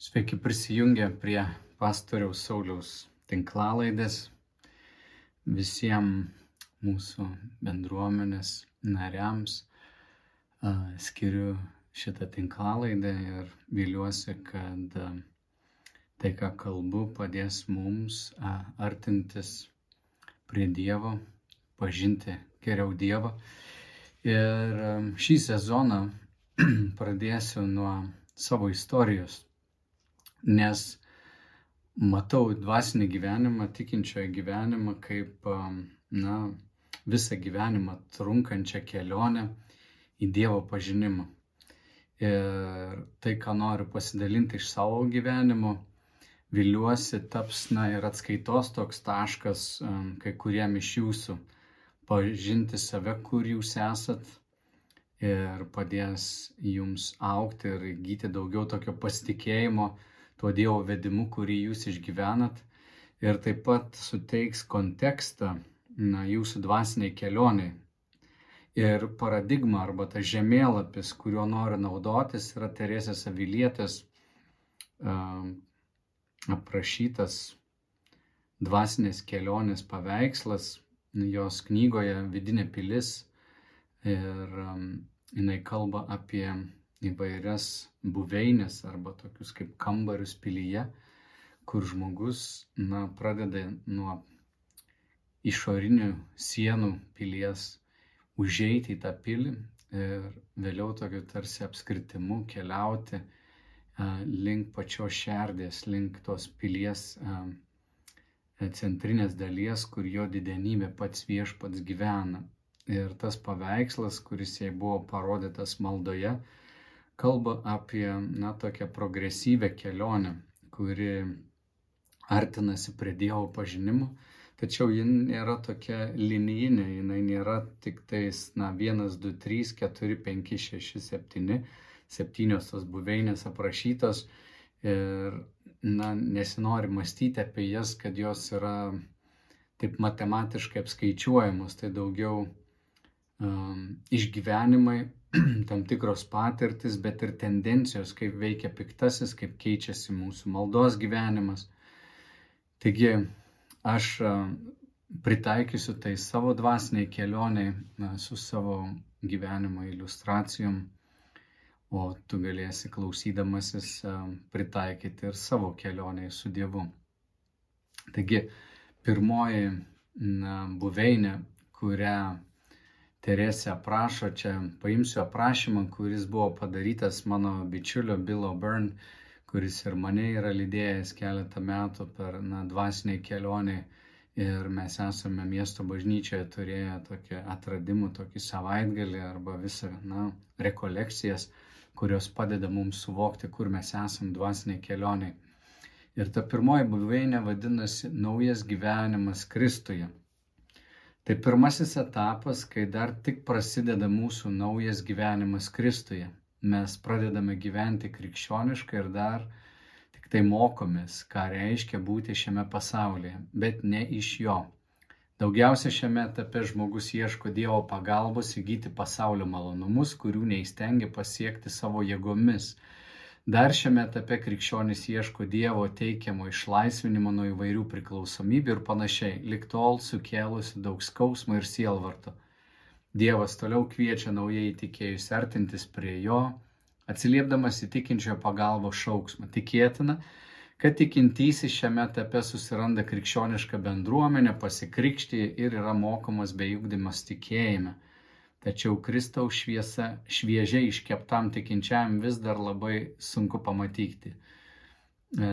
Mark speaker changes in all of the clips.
Speaker 1: Sveiki prisijungę prie pastoriaus Sauliaus tinklalaidės. Visiems mūsų bendruomenės nariams skiriu šitą tinklalaidę ir viliuosi, kad tai, ką kalbu, padės mums artintis prie Dievo, pažinti geriau Dievą. Ir šį sezoną pradėsiu nuo savo istorijos nes matau dvasinį gyvenimą, tikinčiojo gyvenimą kaip, na, visą gyvenimą trunkančią kelionę į Dievo pažinimą. Ir tai, ką noriu pasidalinti iš savo gyvenimo, viliuosi taps, na, ir atskaitos toks taškas kai kuriem iš jūsų pažinti save, kur jūs esat ir padės jums aukti ir įgyti daugiau tokio pasitikėjimo tuo Dievo vedimu, kurį jūs išgyvenat ir taip pat suteiks kontekstą na, jūsų dvasiniai kelioniai. Ir paradigma arba tas žemėlapis, kuriuo noriu naudotis, yra Teresės Avilietės uh, aprašytas dvasinės kelionės paveikslas, jos knygoje Vidinė pilis ir um, jinai kalba apie įvairias buveinės arba tokius kaip kambarius pilyje, kur žmogus na, pradeda nuo išorinių sienų pilies užeiti į tą pilį ir vėliau tokiu tarsi apskritimu keliauti link pačios šerdės, link tos pilies centrinės dalies, kur jo didenybė pats viešpats gyvena. Ir tas paveikslas, kuris jai buvo parodytas maldoje, kalba apie, na, tokią progresyvę kelionę, kuri artinasi prie Dievo pažinimo, tačiau ji nėra tokia linijinė, jinai nėra tik tais, na, 1, 2, 3, 4, 5, 6, 7, septynios tos buveinės aprašytos ir, na, nesinori mąstyti apie jas, kad jos yra taip matematiškai apskaičiuojamos, tai daugiau um, išgyvenimai tam tikros patirtis, bet ir tendencijos, kaip veikia piktasis, kaip keičiasi mūsų maldos gyvenimas. Taigi aš pritaikysiu tai savo dvasiniai kelioniai na, su savo gyvenimo iliustracijom, o tu galėsi klausydamasis pritaikyti ir savo kelioniai su Dievu. Taigi pirmoji na, buveinė, kurią Teresė aprašo, čia paimsiu aprašymą, kuris buvo padarytas mano bičiulio Bilo Byrne, kuris ir mane yra lydėjęs keletą metų per na, dvasiniai kelionį ir mes esame miesto bažnyčioje turėję tokį atradimų, tokį savaitgalį arba visą na, rekolekcijas, kurios padeda mums suvokti, kur mes esame dvasiniai kelioniai. Ir ta pirmoji buveinė vadinasi naujas gyvenimas Kristuje. Tai pirmasis etapas, kai dar tik prasideda mūsų naujas gyvenimas Kristuje. Mes pradedame gyventi krikščioniškai ir dar tik tai mokomės, ką reiškia būti šiame pasaulyje, bet ne iš jo. Daugiausia šiame etape žmogus ieško Dievo pagalbos įgyti pasaulio malonumus, kurių neįstengia pasiekti savo jėgomis Dar šiame etape krikščionys ieško Dievo teikiamo išlaisvinimo nuo įvairių priklausomybių ir panašiai, lik tol sukėlusi daug skausmo ir sielvarto. Dievas toliau kviečia naujai įtikėjus artintis prie jo, atsiliepdamas į tikinčio pagalbos šauksmą. Tikėtina, kad tikintysis šiame etape susiranda krikščionišką bendruomenę, pasikrikštį ir yra mokomas bei ugdymas tikėjime tačiau Kristaus šviesa šviežiai iškeptam tikinčiam vis dar labai sunku pamatyti. E,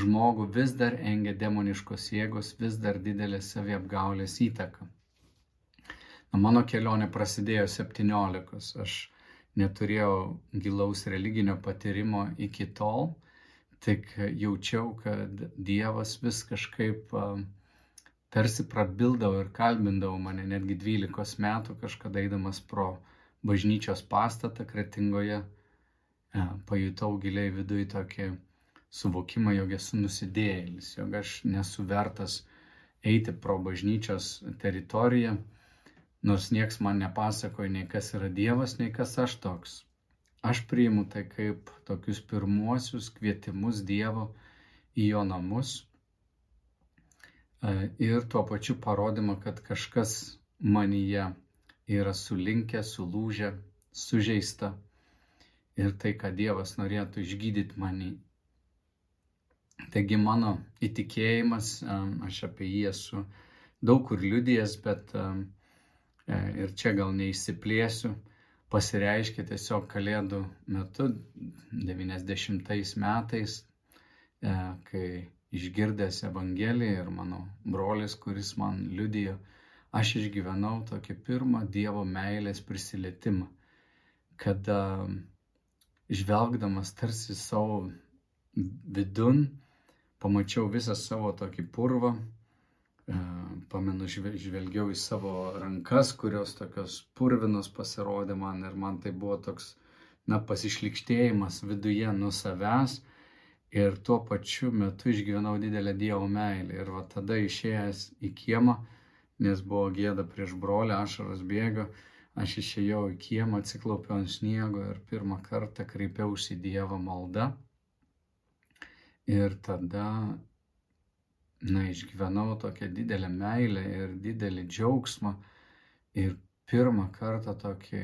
Speaker 1: žmogų vis dar engia demoniškos jėgos, vis dar didelė saviapgaulės įtaka. Na, mano kelionė prasidėjo 17. Aš neturėjau gilaus religinio patyrimo iki tol, tik jaučiau, kad Dievas vis kažkaip uh, tarsi prabildavo ir kalbindavo mane netgi 12 metų kažkada eidamas pro bažnyčios pastatą kretingoje. E, pajutau giliai viduje tokį suvokimą, jog esu nusidėjėlis, jog aš nesu vertas eiti pro bažnyčios teritoriją, nors nieks man nepasakoja nei kas yra Dievas, nei kas aš toks. aš priimu tai kaip tokius pirmuosius kvietimus Dievo į jo namus ir tuo pačiu parodymą, kad kažkas manyje yra sulinkę, sulūžę, sužeista ir tai, ką Dievas norėtų išgydyti manį. Taigi mano įtikėjimas, aš apie jį esu daug kur liudijęs, bet e, ir čia gal neįsiplėsiu, pasireiškė tiesiog kalėdų metu, 90 metais, e, kai išgirdęs Evangeliją ir mano brolis, kuris man liudijo, aš išgyvenau tokį pirmą Dievo meilės prisilietimą, kada žvelgdamas tarsi savo vidun, pamačiau visą savo tokį purvą, e, pamenu, žvelgiau į savo rankas, kurios tokios purvinos pasirodė man ir man tai buvo toks, na, pasišlikštėjimas viduje nuo savęs ir tuo pačiu metu išgyvenau didelę Dievo meilę. Ir va tada išėjęs į kiemą, nes buvo gėda prieš brolį, ašaras bėgo, aš išėjau į kiemą, atsiklaupiau ant sniego ir pirmą kartą kreipiausi į Dievą maldą Ir tada, na, išgyvenau tokią didelę meilę ir didelį džiaugsmą. Ir pirmą kartą tokį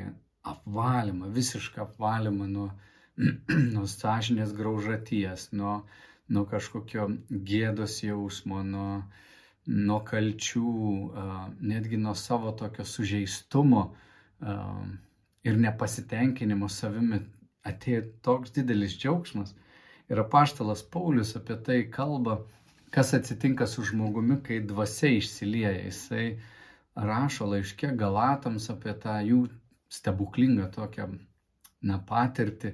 Speaker 1: apvalymą, visišką apvalymą nuo, nuo sąžinės graužaties, nuo, nuo kažkokio gėdos jausmo, nuo, nuo kalčių, netgi nuo savo tokio sužeistumo ir nepasitenkinimo savimi atėjo toks didelis džiaugsmas Ir apaštalas Paulius apie tai kalba, kas atsitinka su žmogumi, kai dvasia išsilieja. Jisai rašo laiškė Galatams apie tą jų stebuklingą tokią na, patirtį.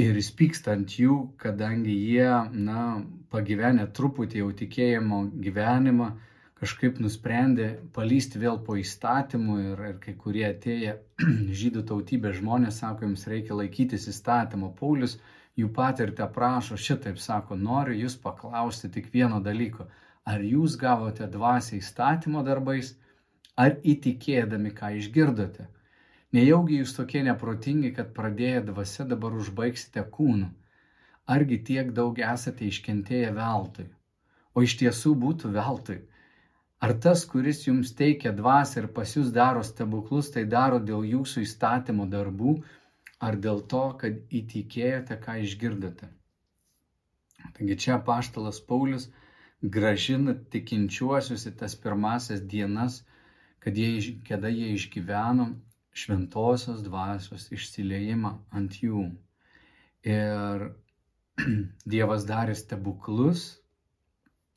Speaker 1: Ir jis pyksta ant jų, kadangi jie, na, pagyvenę truputį jau tikėjimo gyvenimą, kažkaip nusprendė palysti vėl po įstatymu ir, ir kai kurie atėję žydų tautybės žmonės sako, jums reikia laikytis įstatymo. Paulius jų patirtį aprašo šitaip, sako, noriu jūs paklausti tik vieno dalyko. Ar jūs gavote dvasią įstatymo darbais, ar įtikėdami, ką išgirdote? Nejaugi jūs tokie neprotingi, kad pradėję dvasia dabar užbaigsite kūnu? Argi tiek daug esate iškentėję veltui? O iš tiesų būtų veltui. Ar tas, kuris jums teikia dvasę ir pas jūs daro stebuklus, tai daro dėl jūsų įstatymo darbų, ar dėl to, kad įtikėjote, ką išgirdote. Taigi čia paštalas Paulius gražina tikinčiuosius į tas pirmasias dienas, kad jie, kada jie išgyveno šventosios dvasios išsiliejimą ant jų. Ir Dievas darė stebuklus,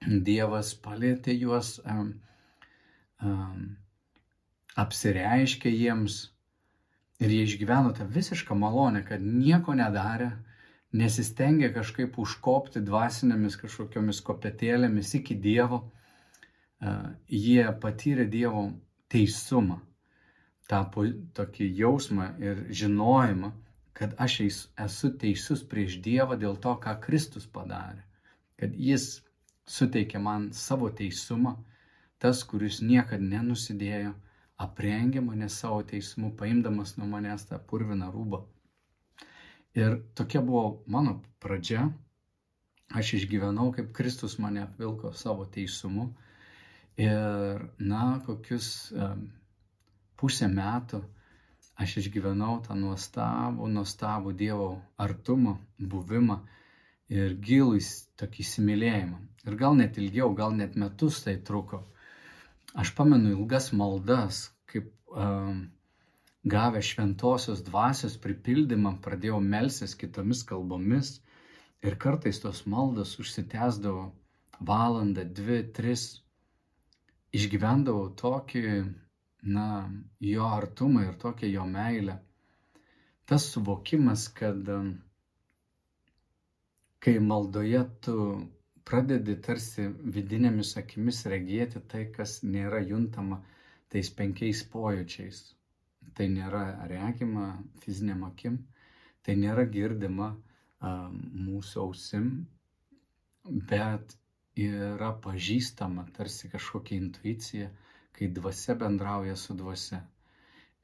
Speaker 1: Dievas palėtė juos, um, um, apsireiškė jiems, Ir jie išgyveno tą visišką malonę, kad nieko nedarė, nesistengė kažkaip užkopti dvasinėmis kažkokiomis kopetėlėmis iki Dievo. E, jie patyrė Dievo teisumą, tą tokį jausmą ir žinojimą, kad aš esu teisus prieš Dievą dėl to, ką Kristus padarė. Kad Jis suteikė man savo teisumą, tas, kuris niekada nenusidėjo, aprengė mane savo teismu, paimdamas nuo manęs tą purviną rūbą. Ir tokia buvo mano pradžia. Aš išgyvenau, kaip Kristus mane apvilko savo teisumu. Ir, na, kokius um, pusę metų aš išgyvenau tą nuostabų, nuostabų Dievo artumą, buvimą ir gilų tokį įsimylėjimą. Ir gal net ilgiau, gal net metus tai truko. Aš pamenu ilgas maldas, kaip um, gavę šventosios dvasios pripildymą pradėjau melsis kitomis kalbomis ir kartais tos maldos užsitęsdavo valandą, dvi, tris. Išgyvendavau tokį, na, jo artumą ir tokią jo meilę. Tas suvokimas, kad kai maldoje tu pradedi tarsi vidinėmis akimis regėti tai, kas nėra juntama tais penkiais pojūčiais. Tai nėra regima fiziniam akim, tai nėra girdima a, mūsų ausim, bet yra pažįstama tarsi kažkokia intuicija, kai dvasia bendrauja su dvasia.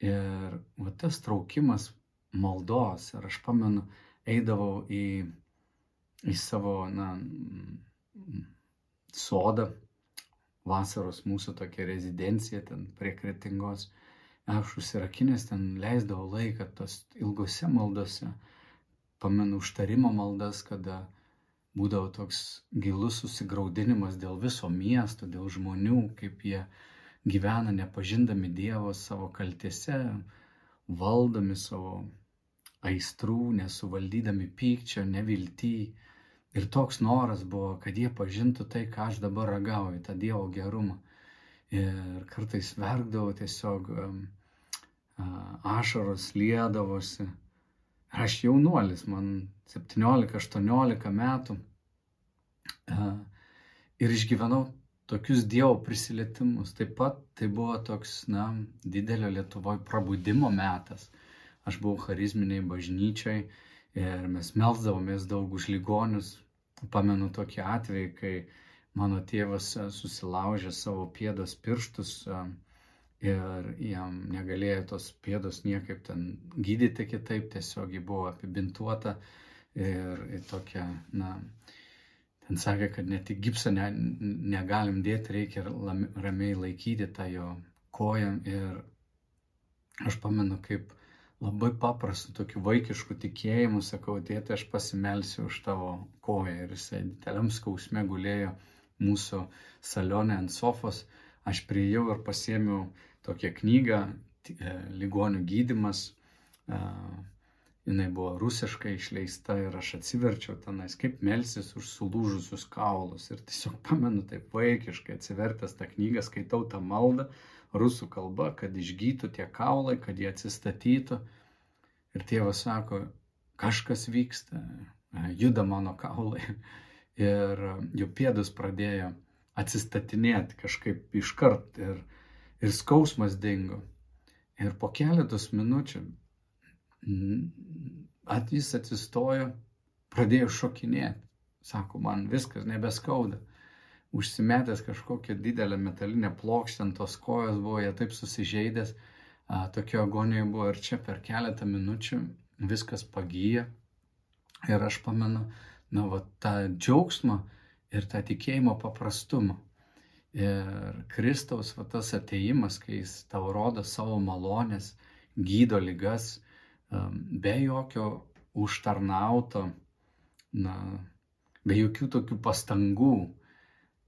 Speaker 1: Ir va, tas traukimas maldos. Ir aš pamenu, eidavau į, į savo na, sodą, vasaros mūsų tokia rezidencija ten prie kretingos. Aš užsirakinęs ten leisdavau laiką tos ilgose maldose. Pamenu užtarimo maldas, kada būdavo toks gilus susigaudinimas dėl viso miesto, dėl žmonių, kaip jie gyvena nepažindami Dievo savo kaltėse, valdomi savo aistrų, nesuvaldydami pykčio, nevilty. Ir toks noras buvo, kad jie pažintų tai, ką aš dabar ragauju, tą Dievo gerumą. Ir kartais verkdavau tiesiog, um, ašaros liedavosi. Ir aš jaunuolis, man 17-18 metų. Ir išgyvenau tokius Dievo prisilietimus. Taip pat tai buvo toks, na, didelio Lietuvoje prabudimo metas. Aš buvau charizminiai bažnyčiai ir mes melzdavomės daug už ligonius. Pamenu tokį atvejį, kai mano tėvas susilaužė savo pėdos pirštus ir jam negalėjo tos pėdos niekaip ten gydyti kitaip, tiesiog ji buvo apibintuota ir, tokia, na, Ten sakė, kad net į gipsą ne, negalim dėti, reikia ramiai laikyti tą jo koją. Ir aš pamenu, kaip labai paprastu, tokiu vaikišku tikėjimu sakau, tėtė, aš pasimelsiu už tavo koją. Ir jisai dideliam skausme gulėjo mūsų salonė ant sofos. Aš prieėjau ir pasėmiau tokią knygą, e, ligonių gydimas jinai buvo rusiškai išleista ir aš atsiverčiau tenais, kaip melsis už sulūžusius kaulus. Ir tiesiog pamenu taip vaikiškai atsivertęs tą knygą, skaitau tą maldą rusų kalba, kad išgytų tie kaulai, kad jie atsistatytų. Ir tėvas sako, kažkas vyksta, juda mano kaulai. Ir jų pėdus pradėjo atsistatinėti kažkaip iškart ir, ir skausmas dingo. Ir po keletos minučių At jis atsistojo, pradėjo šokinėti. Sako, man viskas nebeskauda. Užsimetęs kažkokią didelę metalinę plokštę ant tos kojos buvo, jie taip susižeidęs, tokio agonijoje buvo ir čia per keletą minučių viskas pagyja. Ir aš pamenu, na, va, tą džiaugsmą ir tą tikėjimo paprastumą. Ir Kristaus va, tas ateimas, kai jis tau rodo savo malonės, gydo lygas, be jokio užtarnauto, na, be jokių tokių pastangų.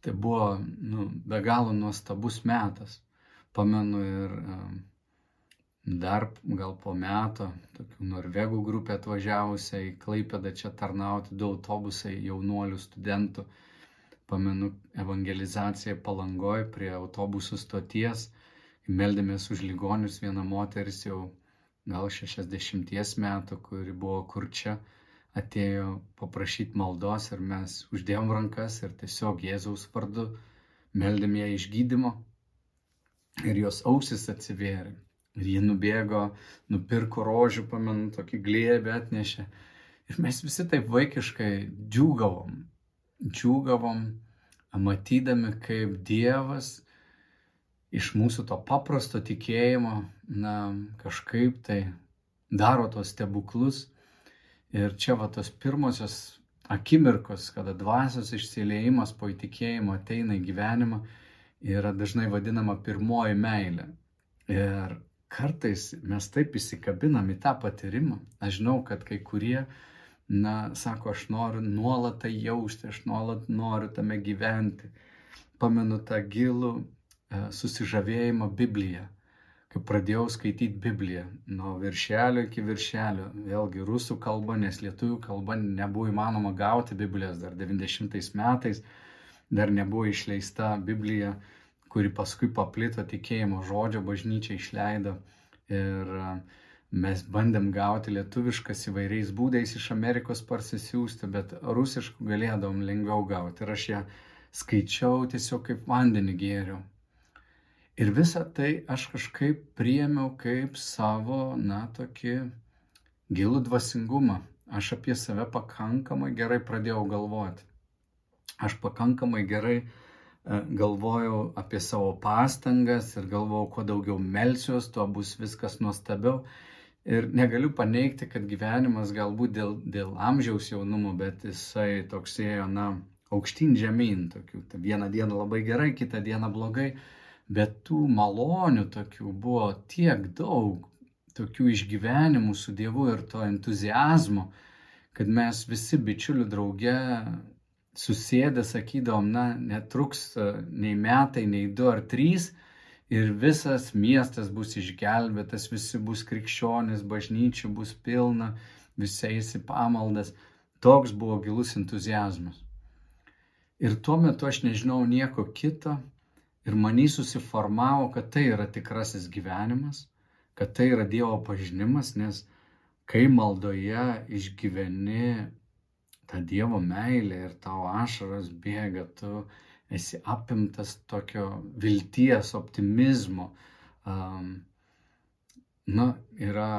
Speaker 1: Tai buvo nu, be galo nuostabus metas. Pamenu ir dar gal po meto tokių norvegų grupė atvažiavusią į Klaipėdą čia tarnauti, du autobusai jaunuolių studentų. Pamenu evangelizaciją palangoj prie autobusų stoties. Meldėmės už ligonius, viena moteris jau gal 60 metų, kuri buvo kur čia, atėjo paprašyti maldos ir mes uždėjom rankas ir tiesiog Jėzaus vardu meldėm ją išgydymo ir jos ausis atsivėrė. Ir ji nubėgo, nupirko rožių, pamenu, tokį glėbį atnešė. Ir mes visi taip vaikiškai džiūgavom, džiūgavom, matydami, kaip Dievas iš mūsų to paprasto tikėjimo, na, kažkaip tai daro tos stebuklus. Ir čia va tos pirmosios akimirkos, kada dvasios išsiliejimas po įtikėjimo ateina į gyvenimą, yra dažnai vadinama pirmoji meilė. Ir kartais mes taip įsikabinam į tą patyrimą. Aš žinau, kad kai kurie, na, sako, aš noriu nuolat tai jausti, aš nuolat noriu tame gyventi. Pamenu tą gilų susižavėjimą Bibliją. Kai pradėjau skaityti Bibliją, nuo viršelio iki viršelio, vėlgi rusų kalba, nes lietuvių kalba nebuvo įmanoma gauti Biblijos dar 90 metais, dar nebuvo išleista Biblija, kuri paskui paplito tikėjimo žodžio, bažnyčia išleido ir e, mes bandėm gauti lietuviškas įvairiais būdais iš Amerikos parsisiųsti, bet rusiškų galėdavom lengviau gauti ir aš ją skaičiau tiesiog kaip vandenį gėriau. Ir visą tai aš kažkaip priemiau kaip savo, na, tokį gilų dvasingumą. Aš apie save pakankamai gerai pradėjau galvoti. Aš pakankamai gerai e, galvojau apie savo pastangas ir galvojau, kuo daugiau melsiuos, tuo bus viskas nuostabiau. Ir negaliu paneigti, kad gyvenimas galbūt dėl, dėl amžiaus jaunumo, bet jisai toks ėjo, na, aukštyn žemyn tokių. Ta vieną dieną labai gerai, kitą dieną blogai, bet tų malonių tokių buvo tiek daug, tokių išgyvenimų su Dievu ir to entuzijazmo, kad mes visi bičiulių drauge susėdę sakydavom, na, netruks nei metai, nei du ar trys ir visas miestas bus išgelbėtas, visi bus krikščionis, bažnyčių bus pilna, visi eis į pamaldas. Toks buvo gilus entuzijazmas. Ir tuo metu aš nežinau nieko kito ir manį susiformavo, kad tai yra tikrasis gyvenimas, kad tai yra Dievo pažinimas, nes kai maldoje išgyveni tą Dievo meilę ir tau ašaras bėga, tu esi apimtas tokio vilties, optimizmo. Um, na, yra,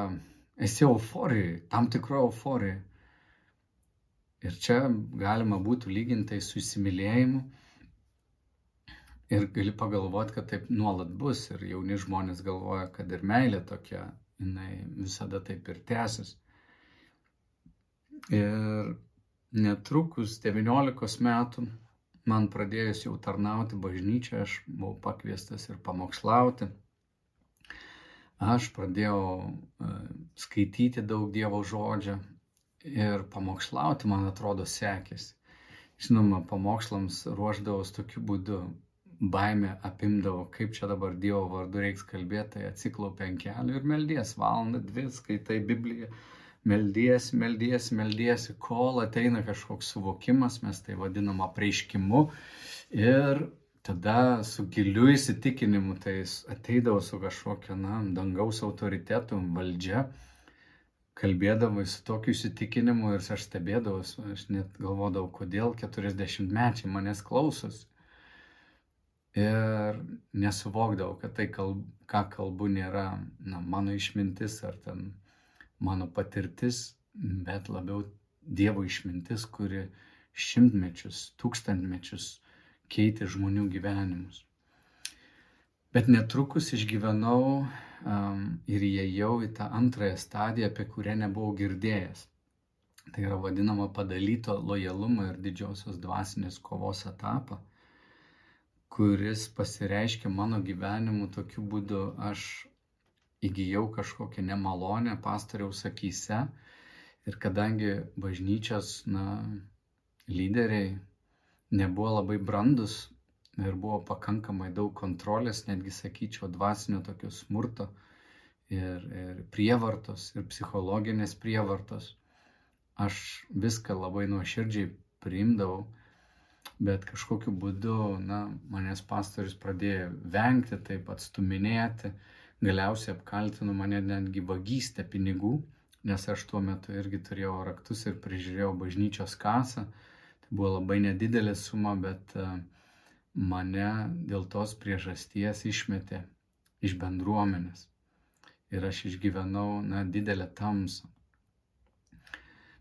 Speaker 1: esi euforijai, tam tikro euforijai. Ir čia galima būtų lyginti su įsimylėjimu. Ir gali pagalvoti, kad taip nuolat bus. Ir jauni žmonės galvoja, kad ir meilė tokia, jinai visada taip ir tęsis. Ir netrukus 19 metų man pradėjus jau tarnauti bažnyčią, aš buvau pakviestas ir pamokslauti. Aš pradėjau e, skaityti daug Dievo žodžio ir pamokslauti, man atrodo, sekėsi. Žinoma, pamokslams ruoždavos tokiu būdu, baime apimdavo, kaip čia dabar Dievo vardu reiks kalbėti, tai atsiklaupia ant kelių ir meldies valandą, dvi skaitai Bibliją meldiesi, meldiesi, meldiesi, kol ateina kažkoks suvokimas, mes tai vadinam apreiškimu. Ir tada su giliu įsitikinimu, tai ateidavo su kažkokia, na, dangaus autoritetu, valdžia, kalbėdavo su tokiu įsitikinimu ir aš stebėdavau, aš net galvodavau, kodėl 40 mečiai manęs klausosi. Ir nesuvokdavau, kad tai, kalb, ką kalbu, nėra na, mano išmintis ar ten mano patirtis, bet labiau Dievo išmintis, kuri šimtmečius, tūkstantmečius keitė žmonių gyvenimus. Bet netrukus išgyvenau um, ir įėjau į tą antrąją stadiją, apie kurią nebuvau girdėjęs. Tai yra vadinama padalyto lojalumo ir didžiosios dvasinės kovos etapą, kuris pasireiškia mano gyvenimu tokiu būdu, aš įgyjau kažkokią nemalonę pastoriaus akise ir kadangi bažnyčios na, lyderiai nebuvo labai brandus ir buvo pakankamai daug kontrolės, netgi sakyčiau, dvasinio tokio smurto ir, ir prievartos ir psichologinės prievartos, aš viską labai nuoširdžiai priimdavau, bet kažkokiu būdu, na, manęs pastorius pradėjo vengti, taip atstuminėti, Galiausiai apkaltino mane netgi vagystę pinigų, nes aš tuo metu irgi turėjau raktus ir prižiūrėjau bažnyčios kasą. Tai buvo labai nedidelė suma, bet e, mane dėl tos priežasties išmetė iš bendruomenės. Ir aš išgyvenau, na, didelę tamsą.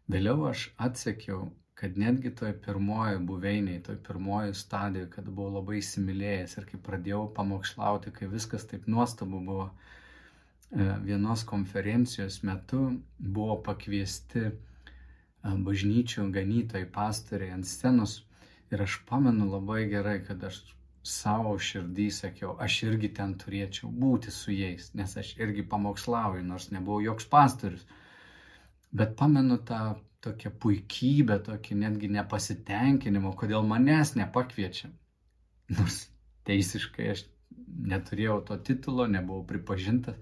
Speaker 1: Vėliau aš atsekiau kad netgi toj pirmoji buveiniai, toj pirmoji stadijoje, kad buvau labai įsimylėjęs ir kai pradėjau pamokslauti, kai viskas taip nuostabu buvo, e, vienos konferencijos metu buvo pakviesti e, bažnyčių ganytojai, pastoriai ant scenos ir aš pamenu labai gerai, kad aš savo širdį sakiau, aš irgi ten turėčiau būti su jais, nes aš irgi pamokslauju, nors nebuvau joks pastorius. Bet pamenu tą tokią puikybę, tokį netgi nepasitenkinimą, kodėl manęs nepakviečia. Nors teisiškai aš neturėjau to titulo, nebuvau pripažintas,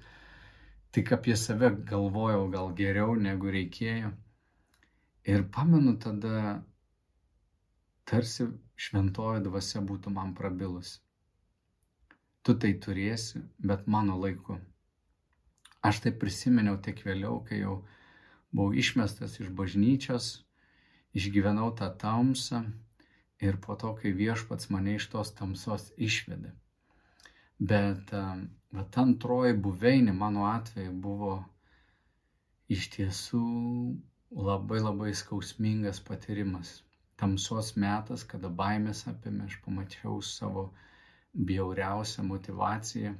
Speaker 1: tik apie save galvojau gal geriau negu reikėjo. Ir pamenu tada, tarsi šventoji dvasia būtų man prabilusi. Tu tai turėsi, bet mano laiku. Aš tai prisiminiau tik vėliau, kai jau buvau išmestas iš bažnyčios, išgyvenau tą tamsą ir po to, kai viešpats mane iš tos tamsos išvedė. Bet va, ta antroji buveinė mano atveju buvo iš tiesų labai labai skausmingas patyrimas. Tamsos metas, kada baimės apėmė, aš pamačiau savo bjauriausią motivaciją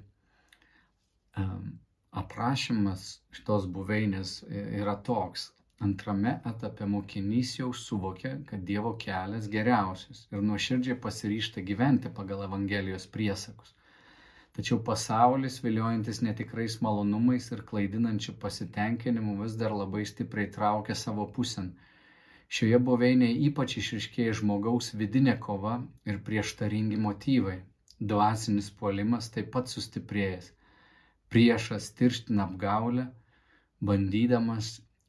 Speaker 1: aprašymas šitos buveinės yra toks. Antrame etape mokinys jau suvokia, kad Dievo kelias geriausias ir nuoširdžiai pasiryšta gyventi pagal Evangelijos priesakus. Tačiau pasaulis, viliojantis netikrais malonumais ir klaidinančių pasitenkinimu, vis dar labai stipriai traukia savo pusėn. Šioje buveinėje ypač išriškėja žmogaus vidinė kova ir prieštaringi motyvai. Dvasinis puolimas taip pat sustiprėjęs. Priešas tirština apgaulę, bandydamas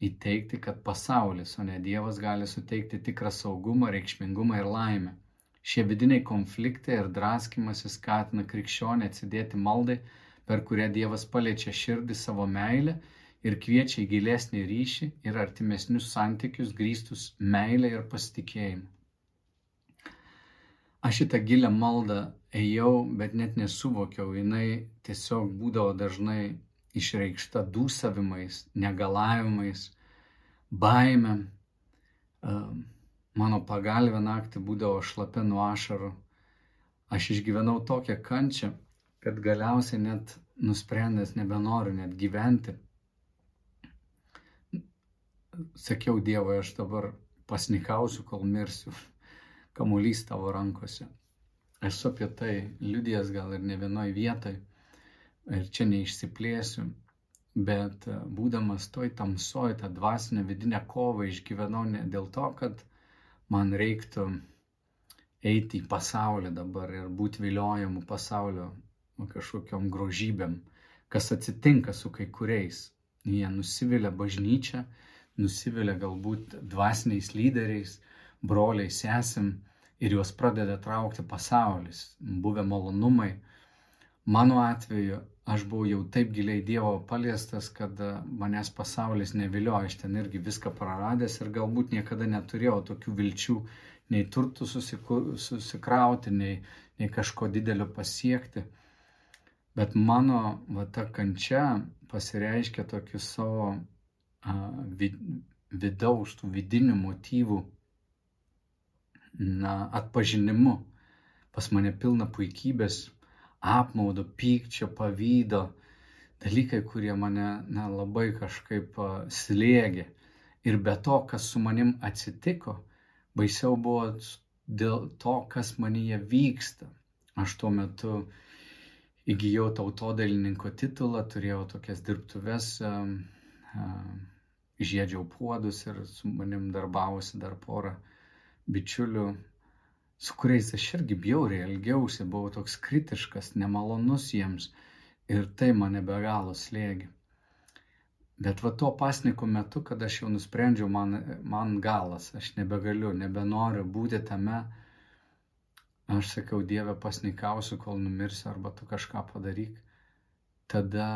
Speaker 1: įteikti, kad pasaulis, o ne Dievas gali suteikti tikrą saugumą, reikšmingumą ir laimę. Šie vidiniai konfliktai ir draskimasis skatina krikščionį atsidėti maldai, per kurią Dievas paliečia širdį savo meilę ir kviečia į gilesnį ryšį ir artimesnius santykius grįstus meilę ir pasitikėjimu. Aš šitą gilę maldą ėjau, bet net nesuvokiau, jinai tiesiog būdavo dažnai išreikšta dūsavimais, negalavimais, baimėm. Mano pagalvė naktį būdavo šlapia nuo ašarų. Aš išgyvenau tokią kančią, kad galiausiai net nusprendęs nebenoriu net gyventi. Sakiau Dievui, aš dabar pasnikausiu, kol mirsiu. Kamuolys tavo rankose. Esu apie tai liudijas gal ir ne vienoj vietoj. Ir čia neišsiplėsiu. Bet būdamas toj tamsoj, tą dvasinę vidinę kovą išgyvenau ne dėl to, kad man reiktų eiti į pasaulį dabar ir būti viliojamu pasaulio kažkokiam grožybėm, kas atsitinka su kai kuriais. Jie nusivilia bažnyčia, nusivilia galbūt dvasiniais lyderiais, broliai, sesim ir juos pradeda traukti pasaulis, buvę malonumai. Mano atveju aš buvau jau taip giliai Dievo paliestas, kad e, manęs pasaulis nevilioja, aš ten irgi viską praradęs ir galbūt niekada neturėjau tokių vilčių nei turtų susikrauti, nei, nei kažko didelio pasiekti. Bet mano va, ta kančia pasireiškia tokiu savo a, vid, vidaus, tų vidinių motyvų na, atpažinimu. Pas mane pilna puikybės, apmaudo, pykčio, pavydo, dalykai, kurie mane na, labai kažkaip slėgė. Ir be to, kas su manim atsitiko, baisiau buvo dėl to, kas manyje vyksta. Aš tuo metu įgyjau tautodailininko titulą, turėjau tokias dirbtuves, žiedžiau puodus ir su manim darbavosi dar porą bičiulių su kuriais aš irgi bjauriai elgiausi, buvau toks kritiškas, nemalonus jiems ir tai mane be galo slėgi. Bet va to pasniko metu, kada aš jau nusprendžiau, man, man galas, aš nebegaliu, nebenoriu būti tame, aš sakiau, Dieve, pasnikausiu, kol numirsiu arba tu kažką padaryk. Tada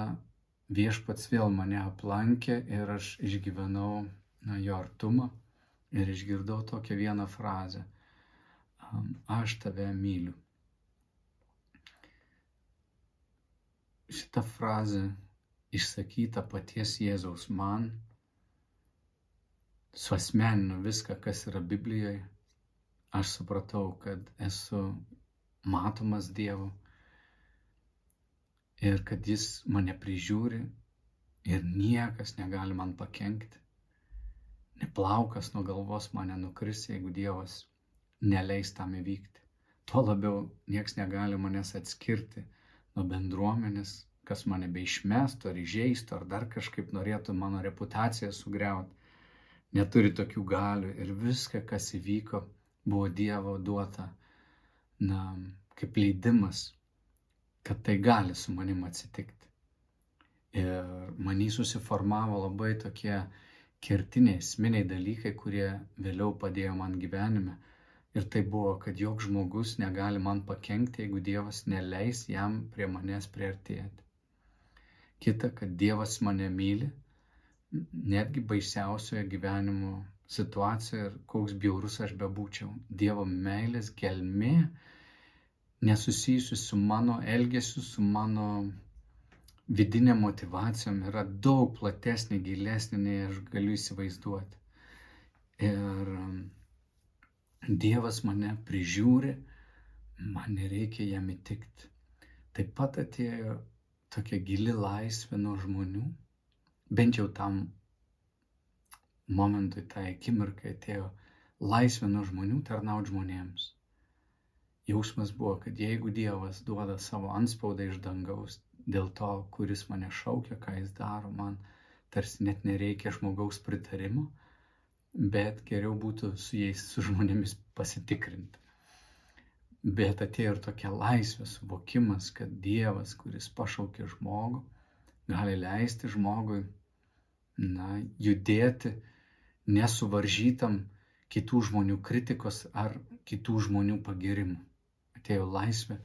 Speaker 1: viešpats vėl mane aplankė ir aš išgyvenau na, jo artumą ir išgirdau tokią vieną frazę – aš tave myliu. Šita frazė išsakyta paties Jėzaus man, suasmenino viską, kas yra Biblijoje. Aš supratau, kad esu matomas Dievo ir kad Jis mane prižiūri ir niekas negali man pakengti. Neplaukas nuo galvos mane nukris, jeigu Dievas neleis tam įvykti. Tuo labiau nieks negali manęs atskirti nuo bendruomenės, kas mane be išmestų ar įžeistų, ar dar kažkaip norėtų mano reputaciją sugriauti. Neturi tokių galių ir viską, kas įvyko, buvo Dievo duota, na, kaip leidimas, kad tai gali su manim atsitikti. Ir manį susiformavo labai tokie kertiniai, esminiai dalykai, kurie vėliau padėjo man gyvenime Ir tai buvo, kad joks žmogus negali man pakengti, jeigu Dievas neleis jam prie manęs priartėti. Kita, kad Dievas mane myli, netgi baisiausioje gyvenimo situacijoje ir koks bjaurus aš bebūčiau. Dievo meilės gelmė nesusijusi su mano elgesiu, su mano vidinė motivacijom yra daug platesnė, gilesnė, nei aš galiu įsivaizduoti. Ir Dievas mane prižiūri, man nereikia jam įtikti. Taip pat atėjo tokia gili laisvė nuo žmonių, bent jau tam momentui, tai akimirkai atėjo laisvė nuo žmonių tarnauti žmonėms. Jausmas buvo, kad jeigu Dievas duoda savo anspaudą iš dangaus dėl to, kuris mane šaukia, ką jis daro, man tarsi net nereikia žmogaus pritarimo, bet geriau būtų su jais, su žmonėmis pasitikrinti. Bet atėjo ir tokia laisvė, suvokimas, kad Dievas, kuris pašaukė žmogų, gali leisti žmogui, na, judėti nesuvaržytam kitų žmonių kritikos ar kitų žmonių pagirimų. Atėjo laisvė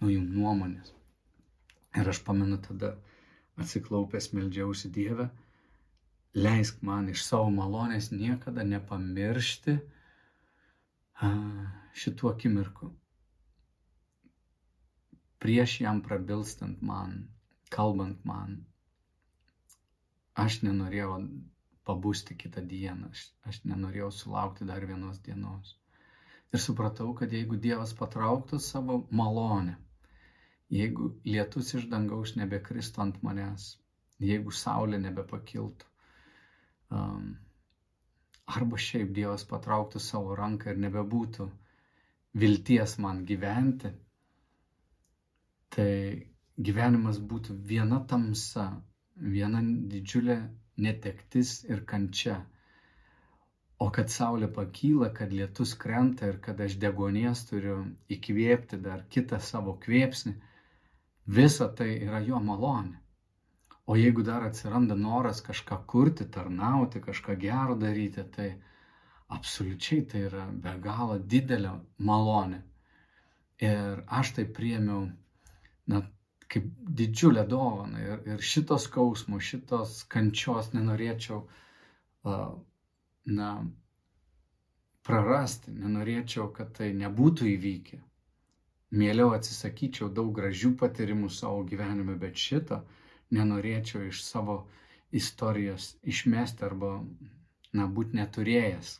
Speaker 1: nuo jų nuomonės. Ir aš pamenu tada atsiklaupęs meldžiausi Dievę, leisk man iš savo malonės niekada nepamiršti šitų akimirkų. Prieš jam prabilstant man, kalbant man, aš nenorėjau pabūsti kitą dieną, aš, aš nenorėjau sulaukti dar vienos dienos. Ir supratau, kad jeigu Dievas patrauktų savo malonę, jeigu lietus iš dangaus nebekristų ant manęs, jeigu saulė nebepakiltų, um, arba šiaip Dievas patrauktų savo ranką ir nebebūtų vilties man gyventi, tai gyvenimas būtų viena tamsa, viena didžiulė netektis ir kančia. O kad saulė pakyla, kad lietus krenta ir kad aš degonės turiu įkvėpti dar kitą savo kvėpsnį, visa tai yra jo malonė. O jeigu dar atsiranda noras kažką kurti, tarnauti, kažką gero daryti, tai absoliučiai tai yra be galo didelė malonė. Ir aš tai priemiau, na, kaip didžiulę dovaną. Ir, ir šitos skausmų, šitos kančios nenorėčiau, na, prarasti, nenorėčiau, kad tai nebūtų įvykę. Mieliau atsisakyčiau daug gražių patyrimų savo gyvenime, bet šito, uh, nenorėčiau iš savo istorijos išmesti arba, na, būti neturėjęs.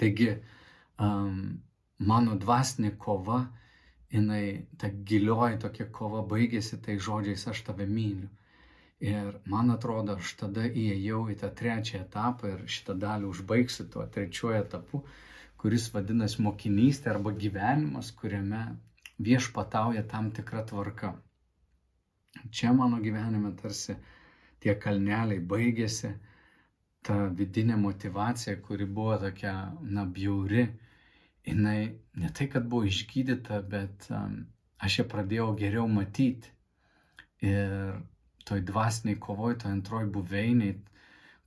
Speaker 1: Taigi, um, mano dvasinė kova, jinai, ta gilioji tokia kova baigėsi tai žodžiais aš tave myliu. Ir man atrodo, aš tada įėjau į tą trečią etapą ir šitą dalį užbaigsiu tuo trečiuoju etapu, kuris vadinasi mokinystė arba gyvenimas, kuriame viešpatauja tam tikra tvarka. Čia mano gyvenime tarsi tie kalneliai baigėsi, ta vidinė motivacija, kuri buvo tokia, na, bjauri, jinai ne tai, kad buvo išgydyta, bet um, aš ją pradėjau geriau matyti. Ir toj dvasiniai kovoj, toj antroj buveiniai,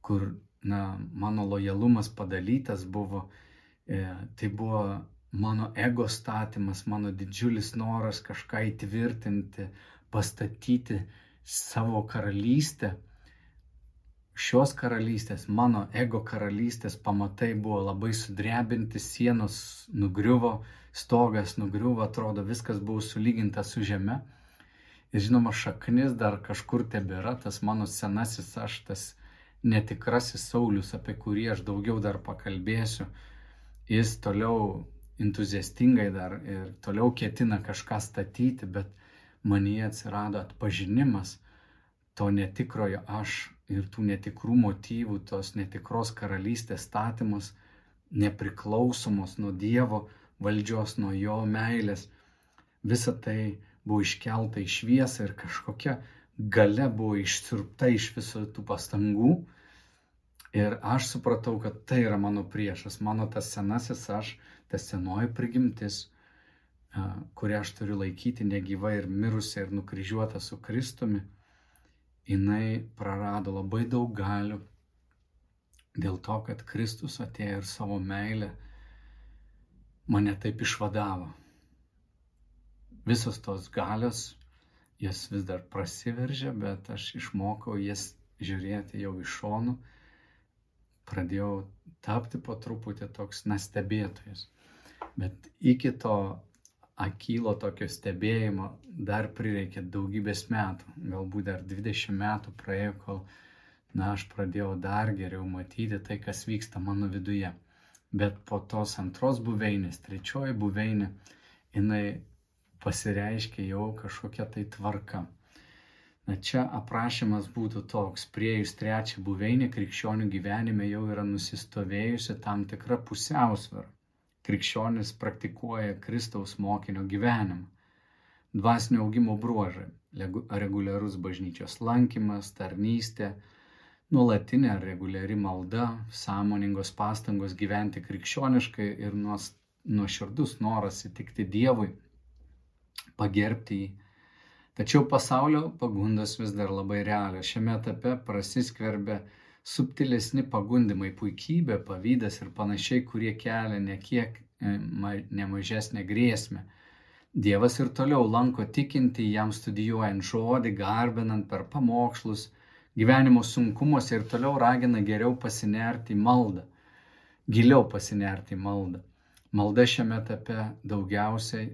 Speaker 1: kur, na, mano lojalumas padalytas buvo, e, tai buvo mano ego statymas, mano didžiulis noras kažką įtvirtinti, pastatyti savo karalystę, šios karalystės, mano ego karalystės pamatai buvo labai sudrebinti, sienos nugriuvo, stogas nugriuvo, atrodo viskas buvo sulyginta su žeme. Ir žinoma, šaknis dar kažkur tebėra, tas mano senasis aš, tas netikrasis Saulis, apie kurį aš daugiau dar pakalbėsiu. Jis toliau entuziastingai dar ir toliau ketina kažką statyti, bet manyje atsirado atpažinimas to netikrojo aš ir tų netikrų motyvų, tos netikros karalystės statymus, nepriklausomos nuo Dievo valdžios, nuo Jo meilės. Visa tai buvo iškelta į šviesą ir kažkokia gale buvo išsirpta iš visų tų pastangų. Ir aš supratau, kad tai yra mano priešas, mano tas senasis aš, tas senoji prigimtis, kurią aš turiu laikyti negyva ir mirusi ir nukryžiuota su Kristumi, jinai prarado labai daug galių dėl to, kad Kristus atėjo ir savo meilę mane taip išvadavo. Visos tos galios, jas vis dar prasiveržia, bet aš išmokau jas žiūrėti jau iš šonų, pradėjau tapti po truputį toks nestebėtojas. Bet iki to akylo tokio stebėjimo dar prireikė daugybės metų, galbūt dar 20 metų praėjo, kol, na, aš pradėjau dar geriau matyti tai, kas vyksta mano viduje. Bet po tos antros buveinės, trečioji buveinė, jinai pasireiškia jau kažkokia tai tvarka. Na čia aprašymas būtų toks, prieėjus trečią buveinę krikščionių gyvenime jau yra nusistovėjusi tam tikra pusiausvara. Krikščionis praktikuoja Kristaus mokinio gyvenimą. Dvasinio augimo bruožai - reguliarus bažnyčios lankymas, tarnystė, nuolatinė ar reguliari malda, sąmoningos pastangos gyventi krikščioniškai ir nuoširdus noras įtikti Dievui, pagerbti jį. Tačiau pasaulio pagundas vis dar labai realios. Šiame etape prasiskverbia subtilesni pagundimai - puikybė, pavydas ir panašiai, kurie kelia nekiek e, nemažesnę grėsmę. Dievas ir toliau lanko tikinti, jam studijuojant žodį, garbinant per pamokslus, gyvenimo sunkumuose ir toliau ragina geriau pasinerti į maldą, giliau pasinerti į maldą. Malda šiame etape daugiausiai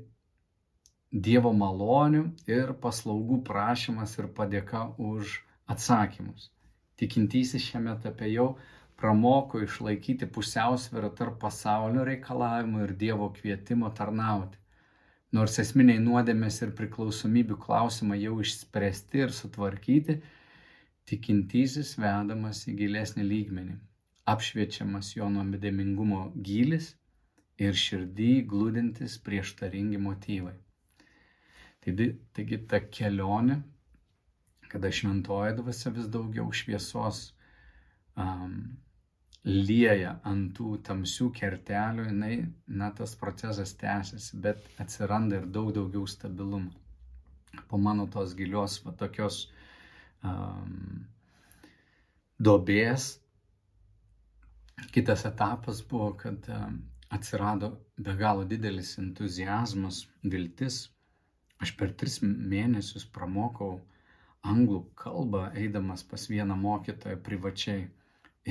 Speaker 1: Dievo malonių ir paslaugų prašymas ir padėka už atsakymus. Tikintysis šiame etape jau pramoko išlaikyti pusiausvyrą tarp pasaulio reikalavimų ir Dievo kvietimo tarnauti. Nors esminiai nuodėmės ir priklausomybių klausimai jau išspręsti ir sutvarkyti, tikintysis vedamas į gilesnį lygmenį, apšviečiamas jo nuodėmingumo gylis ir širdį glūdintis prieštaringi motyvai. Taigi, taigi ta kelionė, kada šventoji dvasia vis daugiau šviesos um, lieja ant tų tamsių kertelių, jinai, na, tas procesas tęsiasi, bet atsiranda ir daug daugiau stabilumo. Po mano tos gilios, va, tokios um, dobės. Kitas etapas buvo, kad um, atsirado be galo didelis entuzijazmas, viltis. Aš per tris mėnesius pramokau anglų kalbą, eidamas pas vieną mokytoją privačiai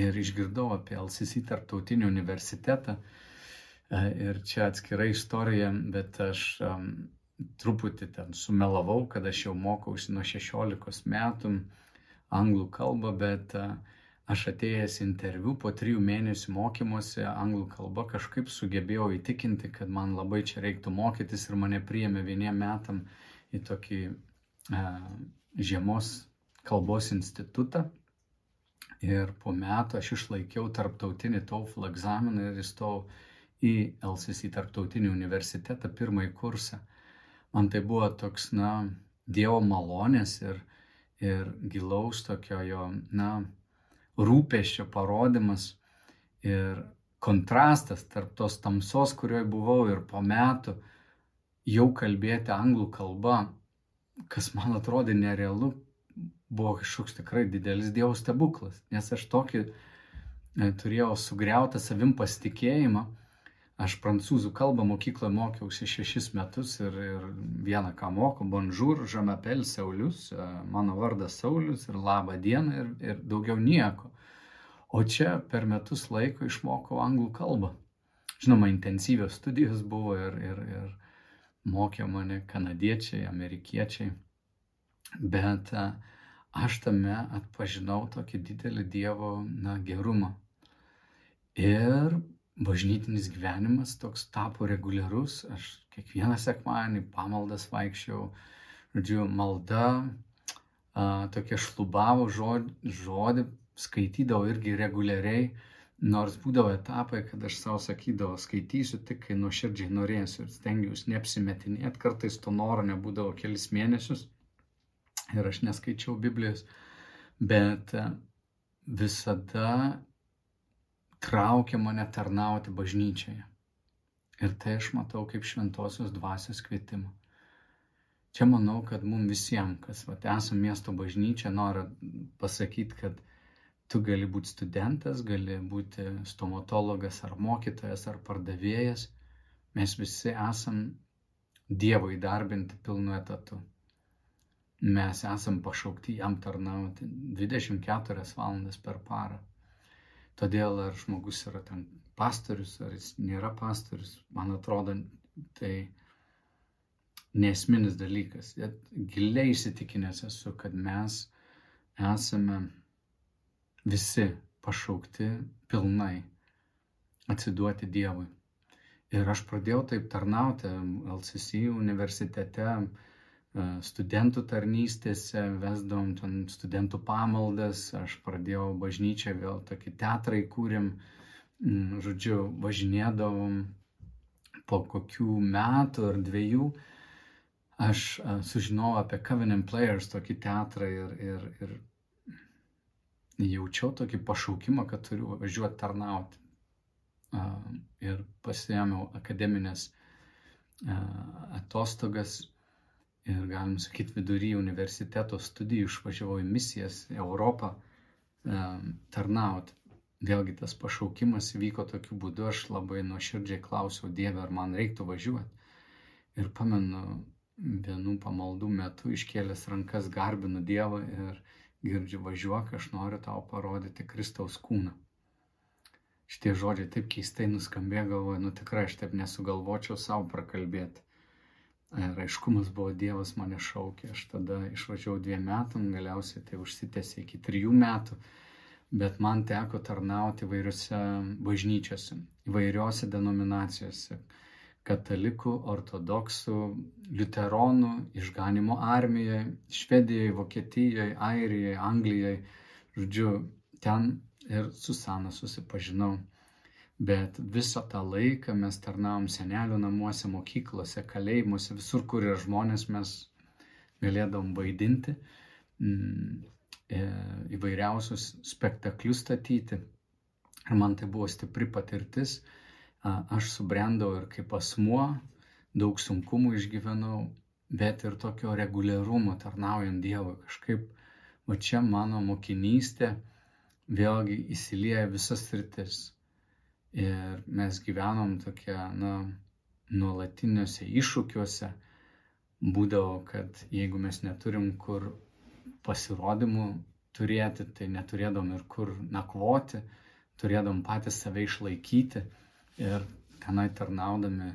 Speaker 1: ir išgirdau apie LCC tarptautinį universitetą. E, ir čia atskira istorija, bet aš um, truputį ten sumelavau, kad aš jau mokausi nuo 16 metų anglų kalbą, bet aš atėjęs interviu po trijų mėnesių mokymosi anglų kalba kažkaip sugebėjau įtikinti, kad man labai čia reiktų mokytis ir mane priėmė vieniem metam į tokį e, žiemos kalbos institutą. Ir po metų aš išlaikiau tarptautinį TOEFL egzaminą ir įstojau į LCC tarptautinį universitetą pirmąjį kursą man tai buvo toks, na, Dievo malonės ir, ir gilaus tokio jo, na, rūpeščio parodimas ir kontrastas tarp tos tamsos, kurioje buvau ir po metų jau kalbėti anglų kalba, kas man atrodė nerealu, buvo kažkoks tikrai didelis Dievo stebuklas, nes aš tokį e, turėjau sugriautą savim pasitikėjimą, Aš prancūzų kalbą mokykloje mokiausi šešis metus ir, ir vieną ką moku, bonjour, žamapel Saulius, e, mano vardas Saulius ir laba diena ir, ir daugiau nieko. O čia per metus laiko išmokau anglų kalbą. Žinoma, intensyvios studijos buvo ir, ir, ir mokė mane kanadiečiai, amerikiečiai, bet e, aš tame atpažinau tokį didelį Dievo na, gerumą. Ir bažnytinis gyvenimas toks tapo reguliarus. Aš kiekvieną sekmadienį pamaldas vaikščiau, žodžiu, malda, a, tokia šlubavo žodį, žodį, skaitydavau irgi reguliariai, nors būdavo etapai, kad aš savo sakydavau, skaitysiu tik, kai nuoširdžiai norėsiu ir stengiausi neapsimetinėti, kartais to noro nebūdavo kelis mėnesius ir aš neskaičiau Biblijos, bet visada traukia mane tarnauti bažnyčioje. Ir tai aš matau kaip šventosios dvasios kvietimą. Čia manau, kad mums visiems, kas vat, esame miesto bažnyčia, noriu pasakyti, kad tu gali būti studentas, gali būti stomatologas ar mokytojas ar pardavėjas. Mes visi esam Dievo įdarbinti pilnu etatu. Mes esam pašaukti jam tarnauti 24 valandas per parą. Todėl ar žmogus yra ten pastorius, ar jis nėra pastorius, man atrodo, tai nesminis dalykas. Giliai įsitikinęs esu, kad mes esame visi pašaukti pilnai atsiduoti Dievui. Ir aš pradėjau taip tarnauti LCC universitete, studentų tarnystėse, vesdavom ten studentų pamaldas, aš pradėjau bažnyčią, vėl tokį teatrą įkūrėm, mm, žodžiu, važinėdavom po kokių metų ar dviejų. Aš sužinojau apie Covenant Players, tokį teatrą ir, ir, ir jaučiau tokį pašaukimą, kad turiu važiuoti tarnauti. Ir pasiėmiau akademinės atostogas ir, galim sakyti, vidury universiteto studijų išvažiavau į misijas į Europą tarnauti. Vėlgi tas pašaukimas vyko tokiu būdu, aš labai nuoširdžiai klausiau Dievę, ar man reiktų važiuoti. Ir pamenu, vienų pamaldų metu iškėlęs rankas garbinu Dievą ir girdžiu važiuok, aš noriu tau parodyti Kristaus kūną. Šitie žodžiai taip keistai nuskambėjo, galvoju, nu tikrai aš taip nesugalvočiau savo prakalbėti. Ir aiškumas buvo Dievas mane šaukė, aš tada išvažiavau dviem metam, galiausiai tai užsitęsė iki trijų metų, bet man teko tarnauti įvairiose bažnyčiose, įvairiose denominacijose katalikų, ortodoksų, liuteronų, išganimo armijoje, Švedijoje, Vokietijoje, Airijoje, Anglijoje. Žodžiu, ten ir su Sana susipažinau. Bet visą tą laiką mes tarnavom senelių namuose, mokyklose, kalėjimuose, visur, kur yra žmonės, mes galėdavom vaidinti, mm, e, įvairiausius spektaklius statyti. Ir man tai buvo stipri patirtis aš subrendau ir kaip asmuo, daug sunkumų išgyvenau, bet ir tokio reguliarumo tarnaujant Dievui. Kažkaip, va čia mano mokinystė vėlgi įsilieja visas sritis. Ir mes gyvenom tokia, na, nuolatiniuose iššūkiuose. Būdavo, kad jeigu mes neturim kur pasirodymų turėti, tai neturėdom ir kur nakvoti, turėdom patys save išlaikyti ir tenai tarnaudami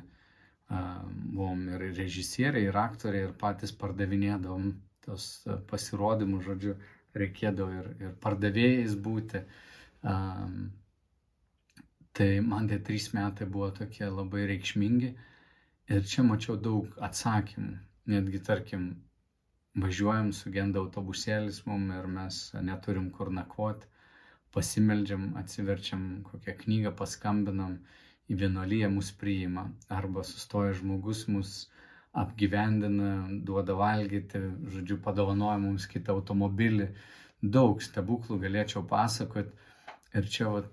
Speaker 1: buvom ir režisieriai, ir aktoriai, ir patys pardavinėdavom tos pasirodymus, žodžiu, reikėdavo ir, ir pardavėjais būti. Tai man tie trys metai buvo tokie labai reikšmingi ir čia mačiau daug atsakymų. Netgi, tarkim, važiuojam, sugenda autobusėlis mum ir mes neturim kur nakvoti, pasimeldžiam, atsiverčiam kokią knygą, paskambinam į vienuolyje mus priima, arba sustoja žmogus mus apgyvendina, duoda valgyti, žodžiu, padovanoja mums kitą automobilį. Daug stebuklų galėčiau pasakoti. Ir čia vat,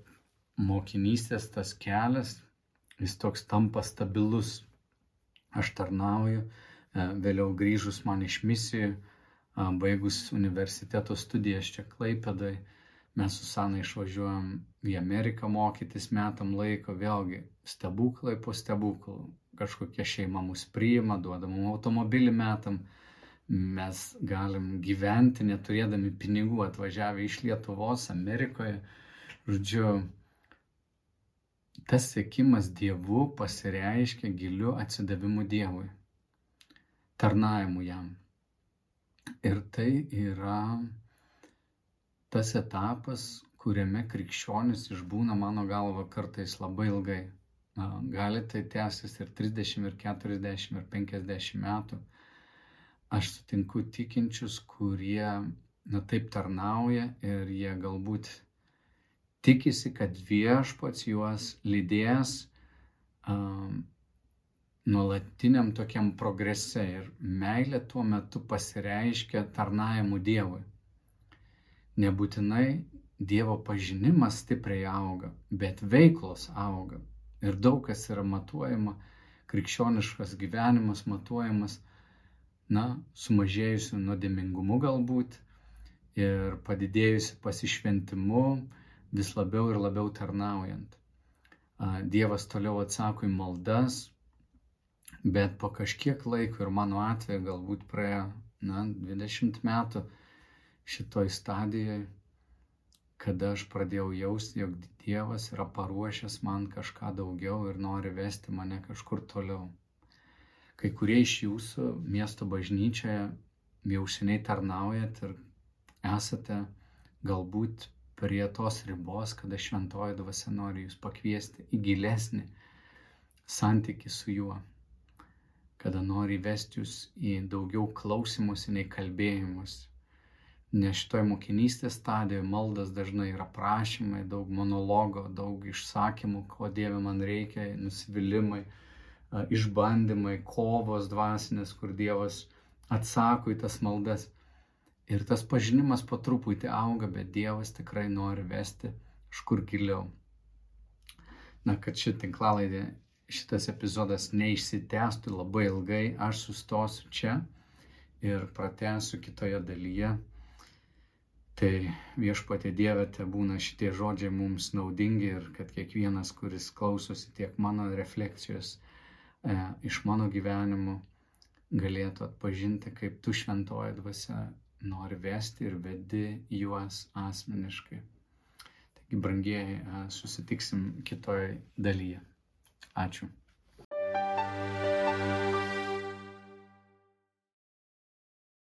Speaker 1: mokinystės tas kelias, jis toks tampa stabilus. Aš tarnauju, e, vėliau grįžus man iš misijų, baigus universiteto studijas čia Klaipėdai, mes su Sana išvažiuojam į Ameriką mokytis metam laiko, vėlgi stebuklai po stebuklų, kažkokia šeima mus priima, duoda mums automobilį metam, mes galim gyventi neturėdami pinigų atvažiavę iš Lietuvos, Amerikoje. Žodžiu, tas sėkimas Dievu pasireiškia giliu atsidavimu Dievui, tarnavimu jam. Ir tai yra tas etapas, kuriame krikščionis išbūna mano galva kartais labai ilgai. Gali tai tęsis ir 30, ir 40, ir 50 metų. Aš sutinku tikinčius, kurie, na taip tarnauja ir jie galbūt tikisi, kad viešpats juos lydės um, nuolatiniam tokiam progrese ir meilė tuo metu pasireiškia tarnavimu Dievui. Nebūtinai Dievo pažinimas stipriai auga, bet veiklos auga. Ir daug kas yra matuojama, krikščioniškas gyvenimas matuojamas, na, sumažėjusiu nuodėmingumu galbūt ir padidėjusiu pasišventimu, vis labiau ir labiau tarnaujant. Dievas toliau atsako į maldas, bet po kažkiek laiko ir mano atveju galbūt praėjo, na, 20 metų, šitoj stadijoj, kada aš pradėjau jausti, jog Dievas yra paruošęs man kažką daugiau ir nori vesti mane kažkur toliau. Kai kurie iš jūsų miesto bažnyčioje jau seniai tarnaujat ir esate galbūt prie tos ribos, kada šventoji dvasia nori jūs pakviesti į gilesnį santyki su juo. kada nori vesti jūs į daugiau klausimus nei kalbėjimus. Nes šitoje mokinystės stadijoje maldas dažnai yra prašymai, daug monologo, daug išsakymų, ko Dieve man reikia, nusivylimai, išbandymai, kovos dvasinės, kur Dievas atsako į tas maldas. Ir tas pažinimas po truputį auga, bet Dievas tikrai nori vesti kažkur giliau. Na, kad ši tinklalaidė, šitas epizodas neišsitęstų labai ilgai, aš sustosiu čia ir pratęsiu kitoje dalyje Tai viešpatė Dieve, te būna šitie žodžiai mums naudingi ir kad kiekvienas, kuris klausosi tiek mano refleksijos e, iš mano gyvenimo, galėtų atpažinti, kaip tu šventoji dvasia nori vesti ir vedi juos asmeniškai. Taigi, brangieji, susitiksim kitoje dalyje. Ačiū.